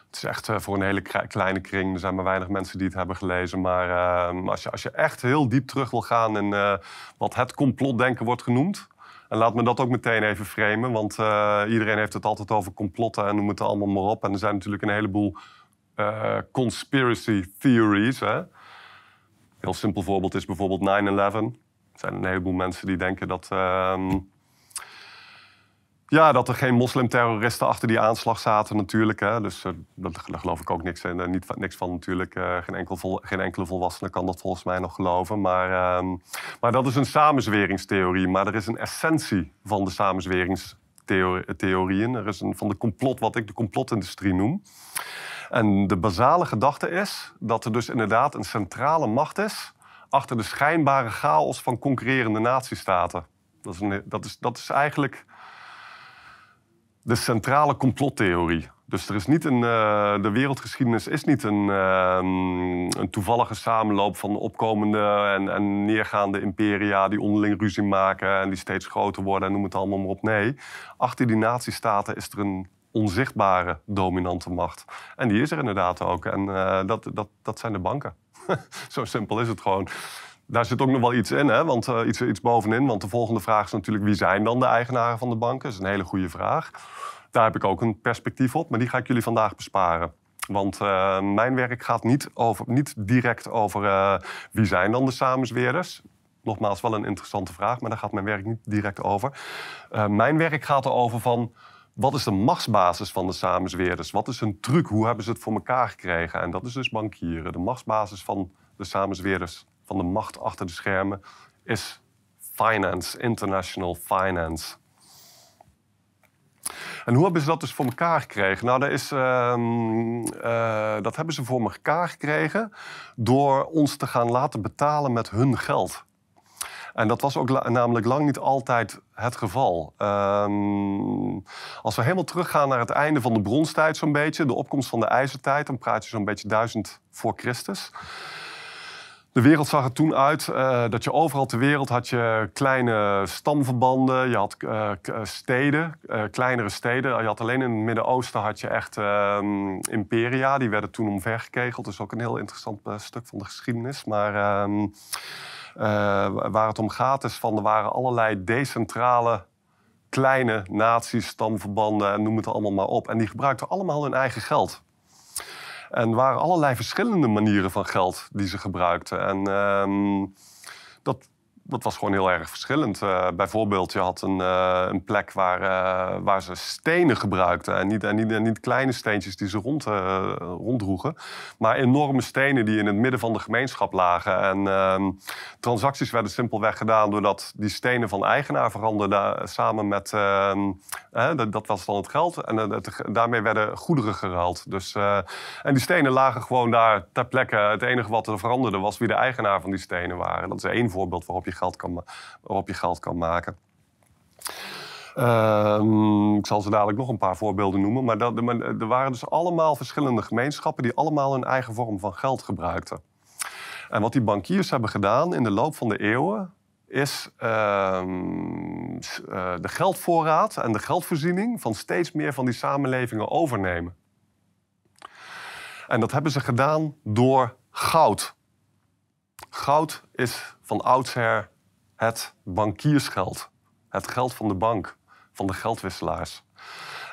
het is echt voor een hele kleine kring. Er zijn maar weinig mensen die het hebben gelezen. Maar ehm, als, je, als je echt heel diep terug wil gaan in wat het complotdenken wordt genoemd. En laat me dat ook meteen even framen. Want iedereen heeft het altijd over complotten en noem het allemaal maar op. En er zijn natuurlijk een heleboel conspiracy theories. Hè? Heel simpel voorbeeld is bijvoorbeeld 9-11. Er zijn een heleboel mensen die denken dat, uh, ja, dat er geen moslimterroristen achter die aanslag zaten natuurlijk. Hè. Dus uh, daar geloof ik ook niks, in, uh, niet, niks van natuurlijk. Uh, geen, enkel vol, geen enkele volwassene kan dat volgens mij nog geloven. Maar, ehm, maar dat is een samenzweringstheorie. Maar er is een essentie van de samenzweringstheorieën. Er is een van de complot, wat ik de complotindustrie noem. En de basale gedachte is dat er dus inderdaad een centrale macht is achter de schijnbare chaos van concurrerende natiestaten. Dat is, dat is, dat is eigenlijk de centrale complottheorie. Dus er is niet een, uh, de wereldgeschiedenis is niet een, uh, een toevallige samenloop van opkomende en, en, neergaande imperia die onderling ruzie maken en die steeds groter worden en noem het allemaal maar op. Nee, achter die natiestaten is er een onzichtbare dominante macht. En die is er inderdaad ook. En uh, dat, dat, dat zijn de banken. [laughs] Zo simpel is het gewoon. Daar zit ook nog wel iets in, hè? Want, uh, iets, iets bovenin. Want de volgende vraag is natuurlijk... wie zijn dan de eigenaren van de banken? Dat is een hele goede vraag. Daar heb ik ook een perspectief op, maar die ga ik jullie vandaag besparen. Want uh, mijn werk gaat niet, over, niet direct over wie zijn dan de samenzweerders. nogmaals wel een interessante vraag, maar daar gaat mijn werk niet direct over. Mijn werk gaat erover van wat is de machtsbasis van de samenzweerders? Wat is hun truc? Hoe hebben ze het voor elkaar gekregen? En dat is dus bankieren. De machtsbasis van de samenzweerders, van de macht achter de schermen, is finance, international finance. En hoe hebben ze dat dus voor elkaar gekregen? Nou, dat, is, uh, dat hebben ze voor elkaar gekregen door ons te gaan laten betalen met hun geld. En dat was ook namelijk lang niet altijd het geval. Um, als we helemaal teruggaan naar het einde van de bronstijd, zo'n beetje, de opkomst van de ijzertijd, dan praat je zo'n beetje duizend voor Christus. De wereld zag er toen uit uh, dat je overal ter wereld had je kleine stamverbanden, je had uh, steden, uh, kleinere steden. Je had alleen in het Midden-Oosten had je echt ehm, imperia, die werden toen omvergekegeld. Dat is ook een heel interessant stuk van de geschiedenis. Maar um, waar het om gaat is van er waren allerlei decentrale kleine naties, stamverbanden en noem het allemaal maar op. En die gebruikten allemaal hun eigen geld. En er waren allerlei verschillende manieren van geld die ze gebruikten. En um, dat dat was gewoon heel erg verschillend. Uh, bijvoorbeeld, je had een, uh, een plek waar, uh, waar ze stenen gebruikten. En niet, en niet, en niet kleine steentjes die ze rond, ronddroegen. Maar enorme stenen die in het midden van de gemeenschap lagen. En ehm, transacties werden simpelweg gedaan doordat die stenen van eigenaar veranderden samen met... Ehm, dat, dat, was dan het geld. En daarmee werden goederen geruild. Dus, en die stenen lagen gewoon daar ter plekke. Het enige wat er veranderde was wie de eigenaar van die stenen waren. Dat is één voorbeeld waarop je geld kan, waarop je geld kan maken. Uh, ik zal ze dadelijk nog een paar voorbeelden noemen. Maar, dat, er waren dus allemaal verschillende gemeenschappen die allemaal hun eigen vorm van geld gebruikten. En wat die bankiers hebben gedaan in de loop van de eeuwen, is uh, de geldvoorraad en de geldvoorziening van steeds meer van die samenlevingen overnemen. En dat hebben ze gedaan door goud. Goud is van oudsher het bankiersgeld. Het geld van de bank, van de geldwisselaars.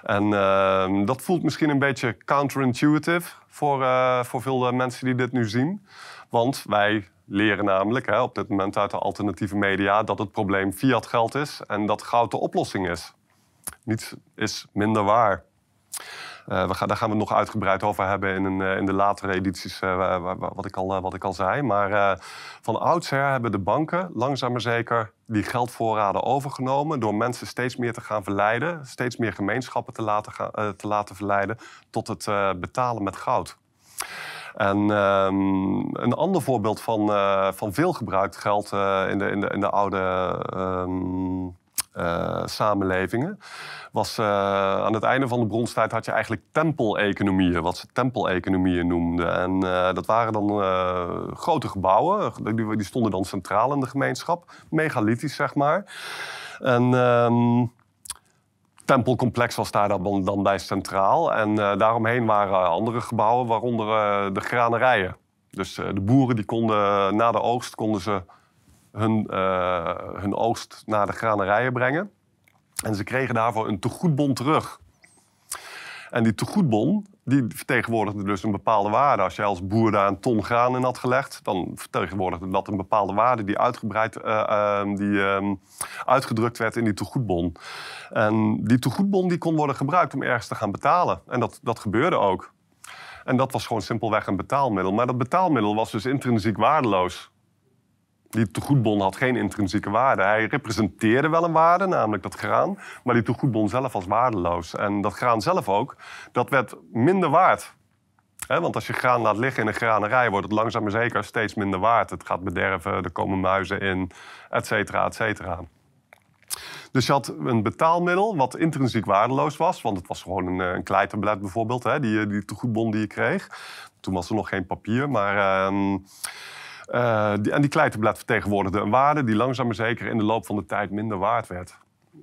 En uh, dat voelt misschien een beetje counterintuitive voor, uh, voor veel eh, mensen die dit nu zien. Want wij leren namelijk hè, op dit moment uit de alternatieve media dat het probleem fiat geld is en dat goud de oplossing is. Niets is minder waar. Uh, we gaan, daar gaan we het nog uitgebreid over hebben in, een, uh, in de latere edities, uh, wat, ik al, wat ik al zei. Maar van oudsher hebben de banken langzaam maar zeker die geldvoorraden overgenomen... door mensen steeds meer te gaan verleiden, steeds meer gemeenschappen te laten, te laten verleiden... tot het betalen met goud. En um, een ander voorbeeld van, van veel gebruikt geld in, de, in, de, in de oude um, uh, samenlevingen. Was, uh, aan het einde van de bronstijd had je eigenlijk tempeleconomieën, wat ze tempeleconomieën noemden. En uh, dat waren dan grote gebouwen, die, die, stonden dan centraal in de gemeenschap, megalithisch zeg maar. En um, tempelcomplex was daar dan, dan bij centraal. En daaromheen waren andere gebouwen, waaronder de granerijen. Dus de boeren die konden na de oogst konden ze hun, uh, hun oogst naar de granerijen brengen. En ze kregen daarvoor een tegoedbon terug. En die tegoedbon die vertegenwoordigde dus een bepaalde waarde. Als jij als boer daar een ton graan in had gelegd, dan vertegenwoordigde dat een bepaalde waarde die, uitgebreid, uh, uh, die uh, uitgedrukt werd in die tegoedbon. En die tegoedbon die kon worden gebruikt om ergens te gaan betalen. En dat, dat gebeurde ook. En dat was gewoon simpelweg een betaalmiddel. Maar dat betaalmiddel was dus intrinsiek waardeloos. Die tegoedbon had geen intrinsieke waarde. Hij representeerde wel een waarde, namelijk dat graan, maar die tegoedbon zelf was waardeloos. En dat graan zelf ook, dat werd minder waard. want als je graan laat liggen in een granerij, wordt het langzaam maar zeker steeds minder waard. Het gaat bederven, er komen muizen in, et cetera, et cetera. Dus je had een betaalmiddel wat intrinsiek waardeloos was. Want het was gewoon een, een kleitablet bijvoorbeeld, die, die tegoedbon die je kreeg. Toen was er nog geen papier, maar... Uh, uh, die, en die kleiterblad vertegenwoordigde een waarde die langzaam maar zeker in de loop van de tijd minder waard werd.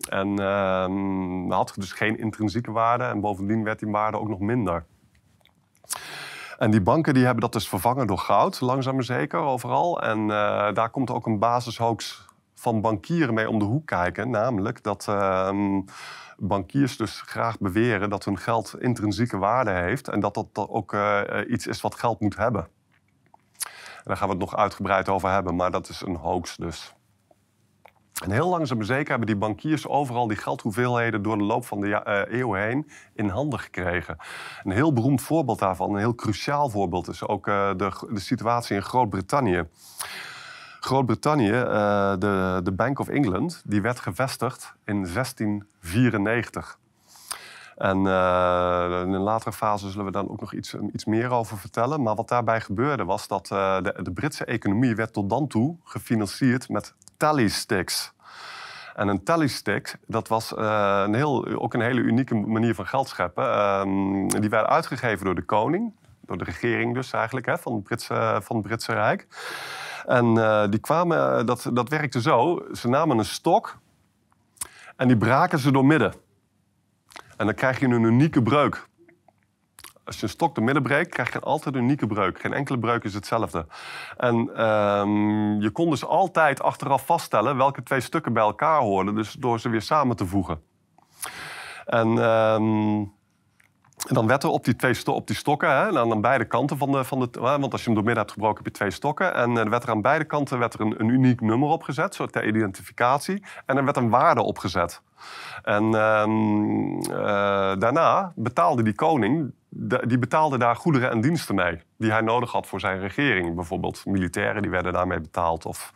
En uh, had dus geen intrinsieke waarde en bovendien werd die waarde ook nog minder. En die banken die hebben dat dus vervangen door goud, langzaam maar zeker, overal. En uh, daar komt ook een basishoax van bankieren mee om de hoek kijken. Namelijk dat uh, bankiers dus graag beweren dat hun geld intrinsieke waarde heeft. En dat dat ook uh, iets is wat geld moet hebben daar gaan we het nog uitgebreid over hebben, maar dat is een hoax dus. En heel langzaam zeker hebben die bankiers overal die geldhoeveelheden door de loop van de uh, eeuw heen in handen gekregen. Een heel beroemd voorbeeld daarvan, een heel cruciaal voorbeeld, is ook uh, de, de situatie in Groot-Brittannië. Groot-Brittannië, uh, de, de Bank of England, die werd gevestigd in 1694. En uh, in een latere fase zullen we dan ook nog iets, iets meer over vertellen. Maar wat daarbij gebeurde was dat uh, de, de, Britse economie werd tot dan toe gefinancierd met tally sticks. En een tally stick, dat was uh, een heel, ook een hele unieke manier van geld scheppen. Ehm, die werden uitgegeven door de koning, door de regering dus eigenlijk, hè, van, het Britse, van het Britse Rijk. En die kwamen, dat, dat werkte zo, ze namen een stok en die braken ze door midden. En dan krijg je een unieke breuk. Als je een stok door midden breekt, krijg je altijd een unieke breuk. Geen enkele breuk is hetzelfde. En um, je kon dus altijd achteraf vaststellen welke twee stukken bij elkaar hoorden. Dus door ze weer samen te voegen. En, um, en dan werd er op die, twee op die stokken, hè, aan, beide kanten van de, van de... Want als je hem door midden hebt gebroken, heb je twee stokken. En er werd er aan beide kanten werd er een, uniek nummer opgezet, zo ter identificatie. En er werd een waarde opgezet. En um, uh, daarna betaalde die koning, die betaalde daar goederen en diensten mee. Die hij nodig had voor zijn regering. Bijvoorbeeld militairen die werden daarmee betaald. Of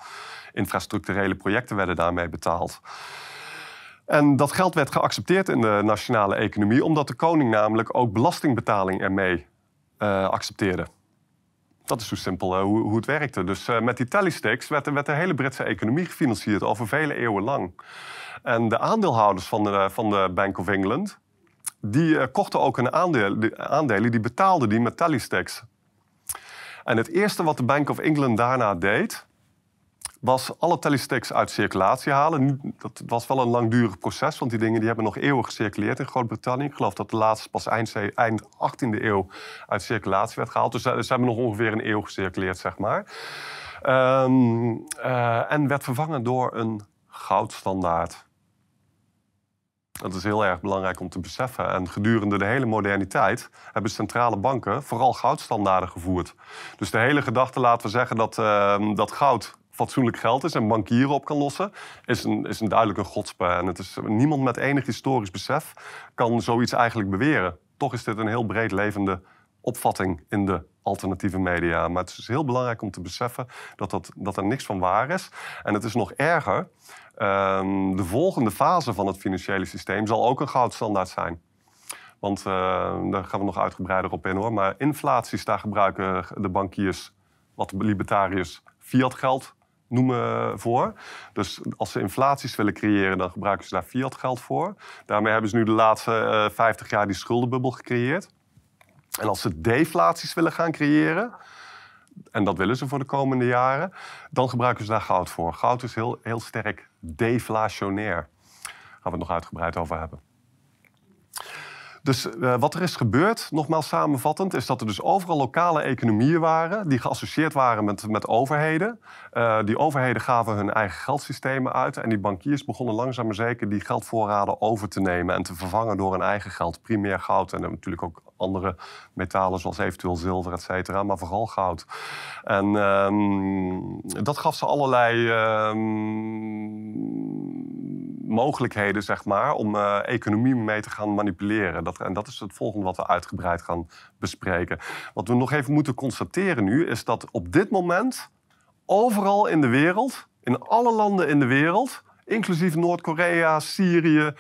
infrastructurele projecten werden daarmee betaald. En dat geld werd geaccepteerd in de nationale economie, omdat de koning namelijk ook belastingbetaling ermee uh, accepteerde. Dat is zo simpel uh, hoe, hoe, het werkte. Dus uh, met die tellysticks werd, werd, de hele Britse economie gefinancierd over vele eeuwen lang. En de aandeelhouders van de, van de Bank of England, die kochten ook de aandelen, die betaalden die met tellysticks. En het eerste wat de Bank of England daarna deed, was alle tellysticks uit circulatie halen. Dat was wel een langdurig proces, want die dingen die hebben nog eeuwen gecirculeerd in Groot-Brittannië. Ik geloof dat de laatste pas eind, eind 18e eeuw uit circulatie werd gehaald. Dus ze hebben nog ongeveer een eeuw gecirculeerd, zeg maar. Um, uh, en werd vervangen door een goudstandaard. Dat is heel erg belangrijk om te beseffen. En gedurende de hele moderniteit hebben centrale banken vooral goudstandaarden gevoerd. Dus de hele gedachte, laten we zeggen, dat, uh, dat goud fatsoenlijk geld is en bankieren op kan lossen, is een, is een duidelijke godspe. En het is, niemand met enig historisch besef kan zoiets eigenlijk beweren. Toch is dit een heel breed levende opvatting in de alternatieve media. Maar het is heel belangrijk om te beseffen dat, dat, dat er niks van waar is. En het is nog erger. Um, de volgende fase van het financiële systeem zal ook een goudstandaard zijn. Want uh, daar gaan we nog uitgebreider op in hoor. Maar inflaties, daar gebruiken de bankiers, wat libertariërs, fiat geld noemen voor. Dus als ze inflaties willen creëren, dan gebruiken ze daar fiat geld voor. Daarmee hebben ze nu de laatste uh, 50 jaar die schuldenbubbel gecreëerd. En als ze deflaties willen gaan creëren, en dat willen ze voor de komende jaren, dan gebruiken ze daar goud voor. Goud is heel, heel sterk deflationair. Daar gaan we het nog uitgebreid over hebben. Dus uh, wat er is gebeurd, nogmaals samenvattend, is dat er dus overal lokale economieën waren die geassocieerd waren met, met overheden. Uh, die overheden gaven hun eigen geldsystemen uit en die bankiers begonnen langzaam maar zeker die geldvoorraden over te nemen en te vervangen door hun eigen geld. Primair goud en natuurlijk ook andere metalen zoals eventueel zilver, et cetera, maar vooral goud. En um, dat gaf ze allerlei um, mogelijkheden, zeg maar, om uh, economie mee te gaan manipuleren. Dat, en dat is het volgende wat we uitgebreid gaan bespreken. Wat we nog even moeten constateren nu, is dat op dit moment overal in de wereld, in alle landen in de wereld, inclusief Noord-Korea, Syrië,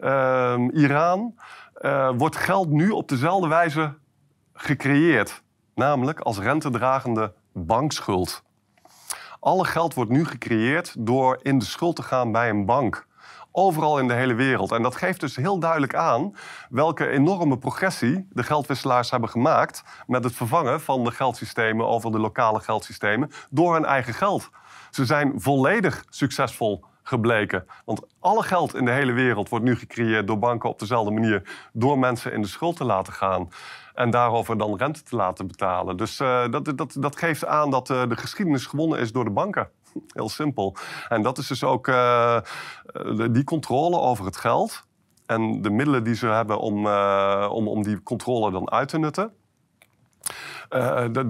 uh, Iran, uh, wordt geld nu op dezelfde wijze gecreëerd. Namelijk als rentedragende bankschuld. Alle geld wordt nu gecreëerd door in de schuld te gaan bij een bank. Overal in de hele wereld. En dat geeft dus heel duidelijk aan welke enorme progressie de geldwisselaars hebben gemaakt met het vervangen van de geldsystemen over de lokale geldsystemen door hun eigen geld. Ze zijn volledig succesvol gebleken. Want alle geld in de hele wereld wordt nu gecreëerd door banken op dezelfde manier door mensen in de schuld te laten gaan. En daarover dan rente te laten betalen. Dus uh, dat, dat, dat geeft aan dat uh, de geschiedenis gewonnen is door de banken. [laughs] Heel simpel. En dat is dus ook uh, die controle over het geld. En de middelen die ze hebben om, om, om die controle dan uit te nutten.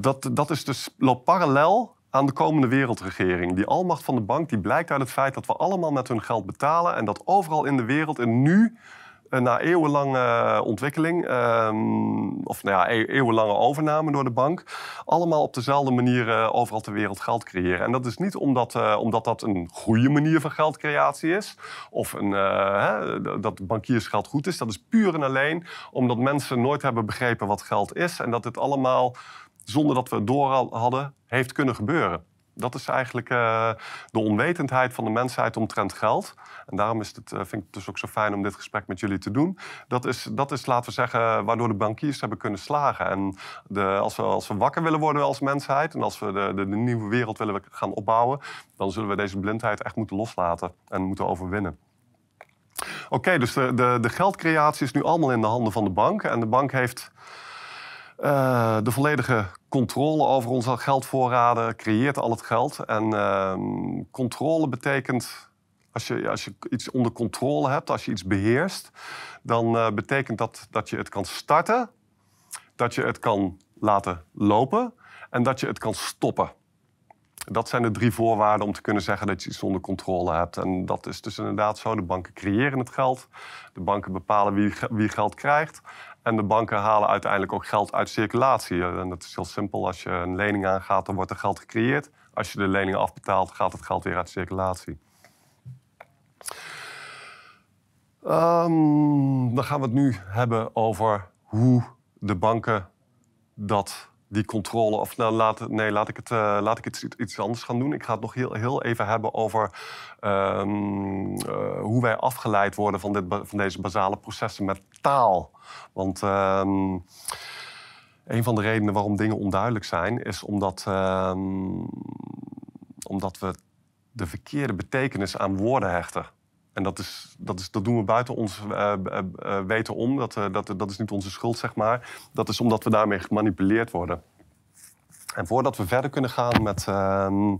dat, dat is dus, loopt parallel aan de komende wereldregering. Die almacht van de bank die blijkt uit het feit dat we allemaal met hun geld betalen en dat overal in de wereld en nu eh, na eeuwenlange ontwikkeling, ehm, of nou ja, e-, eeuwenlange overname door de bank, allemaal op dezelfde manier uh, overal ter wereld geld creëren. En dat is niet omdat, uh, omdat dat een goede manier van geldcreatie is, of een, hè, dat bankiersgeld goed is. Dat is puur en alleen omdat mensen nooit hebben begrepen wat geld is en dat dit allemaal, zonder dat we het door hadden, heeft kunnen gebeuren. Dat is eigenlijk uh, de onwetendheid van de mensheid omtrent geld. En daarom is het, uh, vind ik het dus ook zo fijn om dit gesprek met jullie te doen. Dat is, dat is laten we zeggen, waardoor de bankiers hebben kunnen slagen. En de, als, we, als we wakker willen worden als mensheid... en als we de, de, de nieuwe wereld willen gaan opbouwen... dan zullen we deze blindheid echt moeten loslaten en moeten overwinnen. Oké, dus de, de, de geldcreatie is nu allemaal in de handen van de bank. En de bank heeft uh, de volledige controle over onze geldvoorraden, creëert al het geld. En uh, controle betekent, als je, als je iets onder controle hebt, als je iets beheerst, dan uh, betekent dat dat je het kan starten, dat je het kan laten lopen en dat je het kan stoppen. Dat zijn de drie voorwaarden om te kunnen zeggen dat je iets onder controle hebt. En dat is dus inderdaad zo. De banken creëren het geld. De banken bepalen wie, wie geld krijgt. En de banken halen uiteindelijk ook geld uit circulatie. En dat is heel simpel. Als je een lening aangaat, dan wordt er geld gecreëerd. Als je de lening afbetaalt, gaat het geld weer uit circulatie. Um, dan gaan we het nu hebben over hoe de banken dat, die controle. Of nou, laat, nee, laat ik, het, uh, laat ik het iets anders gaan doen. Ik ga het nog heel, heel even hebben over um, uh, hoe wij afgeleid worden van, dit, van deze basale processen met taal. Want um, een van de redenen waarom dingen onduidelijk zijn, is omdat, um, omdat we de verkeerde betekenis aan woorden hechten. En dat, is, dat, is, dat doen we buiten ons uh, uh, weten om. Dat, dat, dat is niet onze schuld, zeg maar. Dat is omdat we daarmee gemanipuleerd worden. En voordat we verder kunnen gaan met uh,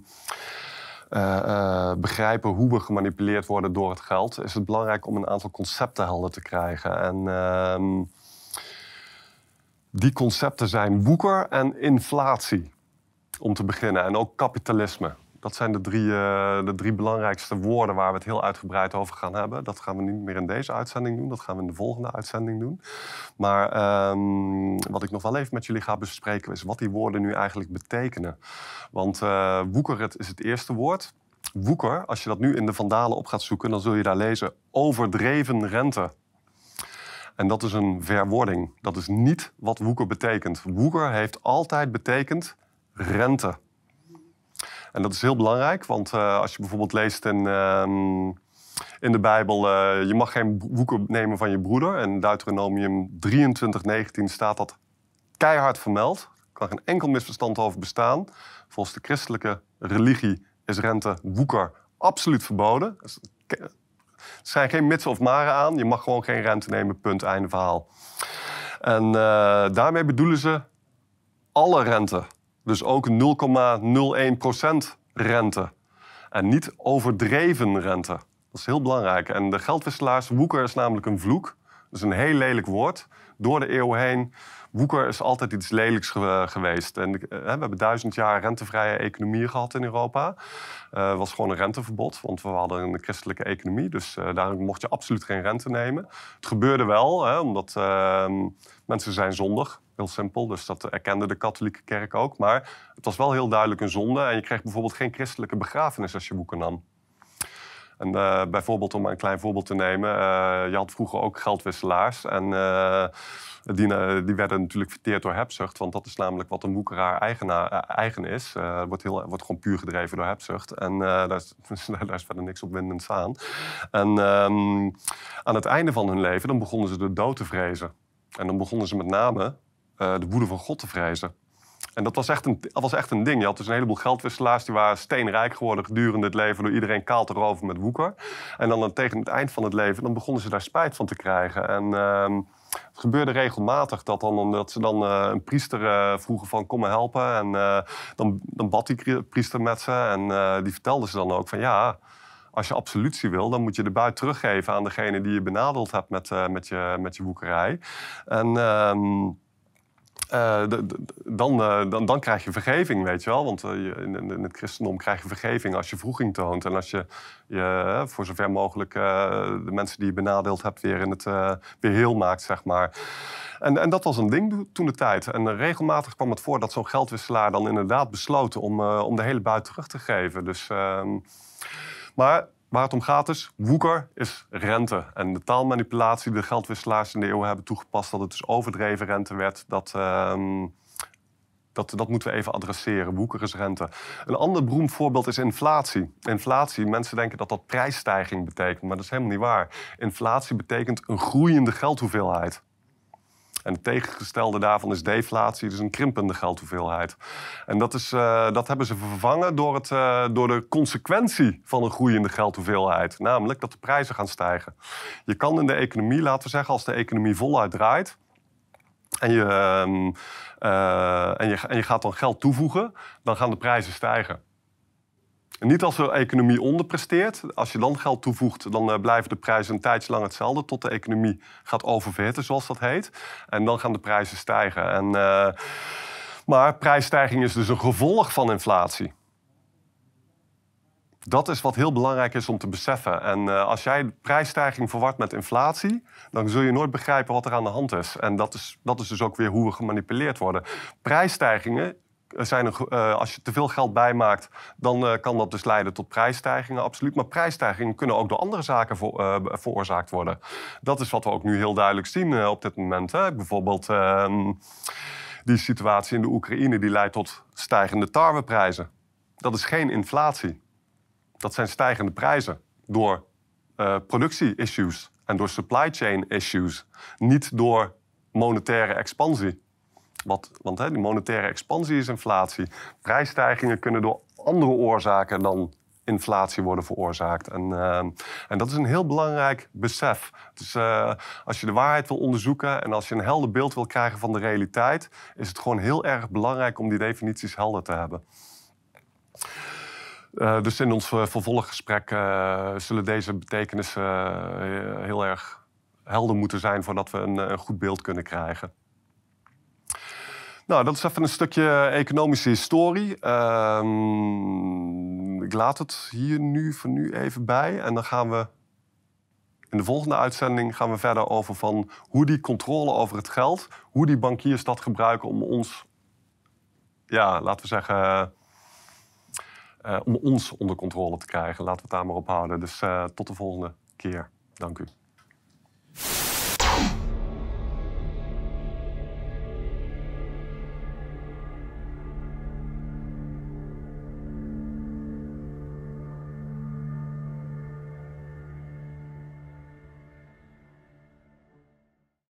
begrijpen hoe we gemanipuleerd worden door het geld, is het belangrijk om een aantal concepten helder te krijgen. En ehm, die concepten zijn woeker en inflatie, om te beginnen. En ook kapitalisme. Dat zijn de drie, uh, de drie belangrijkste woorden waar we het heel uitgebreid over gaan hebben. Dat gaan we niet meer in deze uitzending doen, dat gaan we in de volgende uitzending doen. Maar um, wat ik nog wel even met jullie ga bespreken is wat die woorden nu eigenlijk betekenen. Want uh, woeker is het eerste woord. Woeker, als je dat nu in de Vandalen op gaat zoeken, dan zul je daar lezen overdreven rente. En dat is een verwording. Dat is niet wat woeker betekent. Woeker heeft altijd betekend rente. En dat is heel belangrijk, want uh, als je bijvoorbeeld leest in, uh, in de Bijbel... Uh, je mag geen woeker nemen van je broeder. En Deuteronomium 23:19 staat dat keihard vermeld. Er kan geen enkel misverstand over bestaan. Volgens de christelijke religie is rente woeker absoluut verboden. Er zijn geen mits of maren aan. Je mag gewoon geen rente nemen, punt, einde verhaal. En uh, daarmee bedoelen ze alle rente. Dus ook 0,01% rente. En niet overdreven rente. Dat is heel belangrijk. En de geldwisselaars, woeker is namelijk een vloek. Dat is een heel lelijk woord. Door de eeuw heen. Woeker is altijd iets lelijks geweest. En uh, we hebben duizend jaar rentevrije economie gehad in Europa. Het uh, was gewoon een renteverbod, want we hadden een christelijke economie. Dus uh, daarom mocht je absoluut geen rente nemen. Het gebeurde wel, hè, omdat ehm, mensen zijn zondig. Simpel, dus dat erkende de katholieke kerk ook. Maar het was wel heel duidelijk een zonde. En je kreeg bijvoorbeeld geen christelijke begrafenis als je boeken nam. En uh, bijvoorbeeld, om een klein voorbeeld te nemen, uh, je had vroeger ook geldwisselaars. En uh, die, die, werden natuurlijk verteerd door hebzucht. Want dat is namelijk wat een eigenaar, eigen is. Het wordt, heel, wordt gewoon puur gedreven door hebzucht. En [laughs] daar is, daar, is, verder niks opwindends aan. En um, aan het einde van hun leven, dan begonnen ze de dood te vrezen. En dan begonnen ze met name uh, de woede van God te vrezen. En dat was, echt een, dat was echt een ding. Je had dus een heleboel geldwisselaars die waren steenrijk geworden gedurende het leven door iedereen kaal te roven met woeker. En dan, tegen het eind van het leven dan begonnen ze daar spijt van te krijgen. En uh, het gebeurde regelmatig dat, dan, dat ze dan uh, een priester uh, vroegen van kom me helpen. En dan, dan bad die priester met ze en die vertelde ze dan ook van ja als je absolutie wil, dan moet je de buit teruggeven aan degene die je benadeeld hebt met, met, je, met je woekerij. En, um, uh, dan, uh, dan, dan krijg je vergeving, weet je wel. Want in, in, het christendom krijg je vergeving als je vroeging toont. En als je, je voor zover mogelijk de mensen die je benadeeld hebt weer, in het, weer heel maakt, zeg maar. En, en dat was een ding toen de tijd. En regelmatig kwam het voor dat zo'n geldwisselaar dan inderdaad besloot om, om de hele buit terug te geven. Dus, ehm, maar Waar het om gaat is, woeker is rente. En de taalmanipulatie die de geldwisselaars in de eeuw hebben toegepast... dat het dus overdreven rente werd, dat, uh, dat, dat moeten we even adresseren. Woeker is rente. Een ander beroemd voorbeeld is inflatie. Inflatie, mensen denken dat dat prijsstijging betekent, maar dat is helemaal niet waar. Inflatie betekent een groeiende geldhoeveelheid. En het tegengestelde daarvan is deflatie, dus een krimpende geldhoeveelheid. En dat, is, uh, dat hebben ze vervangen door, het, uh, door de consequentie van een groeiende geldhoeveelheid. Namelijk dat de prijzen gaan stijgen. Je kan in de economie, laten we zeggen, als de economie voluit draait, en je, uh, en, je, en je gaat dan geld toevoegen, dan gaan de prijzen stijgen. Niet als de economie onderpresteert. Als je dan geld toevoegt, dan uh, blijven de prijzen een tijdje lang hetzelfde... tot de economie gaat oververhitten, zoals dat heet. En dan gaan de prijzen stijgen. En, uh, maar prijsstijging is dus een gevolg van inflatie. Dat is wat heel belangrijk is om te beseffen. En uh, als jij prijsstijging verwart met inflatie, dan zul je nooit begrijpen wat er aan de hand is. En dat is, dat is dus ook weer hoe we gemanipuleerd worden. Prijsstijgingen zijn uh, als je te veel geld bijmaakt, dan uh, kan dat dus leiden tot prijsstijgingen, absoluut. Maar prijsstijgingen kunnen ook door andere zaken uh, veroorzaakt worden. Dat is wat we ook nu heel duidelijk zien op dit moment. Hè. Bijvoorbeeld ehm, die situatie in de Oekraïne, die leidt tot stijgende tarweprijzen. Dat is geen inflatie. Dat zijn stijgende prijzen door productie-issues en door supply chain issues. Niet door monetaire expansie. Wat, want hè, die monetaire expansie is inflatie. Prijsstijgingen kunnen door andere oorzaken dan inflatie worden veroorzaakt. En, uh, en dat is een heel belangrijk besef. Dus als je de waarheid wil onderzoeken en als je een helder beeld wil krijgen van de realiteit, is het gewoon heel erg belangrijk om die definities helder te hebben. Uh, dus in ons vervolggesprek zullen deze betekenissen heel erg helder moeten zijn voordat we een, een goed beeld kunnen krijgen. Nou, dat is even een stukje economische historie. Ehm, ik laat het hier nu voor nu even bij. En dan gaan we in de volgende uitzending gaan we verder over van hoe die controle over het geld, hoe die bankiers dat gebruiken om ons, ja, laten we zeggen, uh, om ons onder controle te krijgen. Laten we het daar maar op houden. Dus uh, tot de volgende keer. Dank u.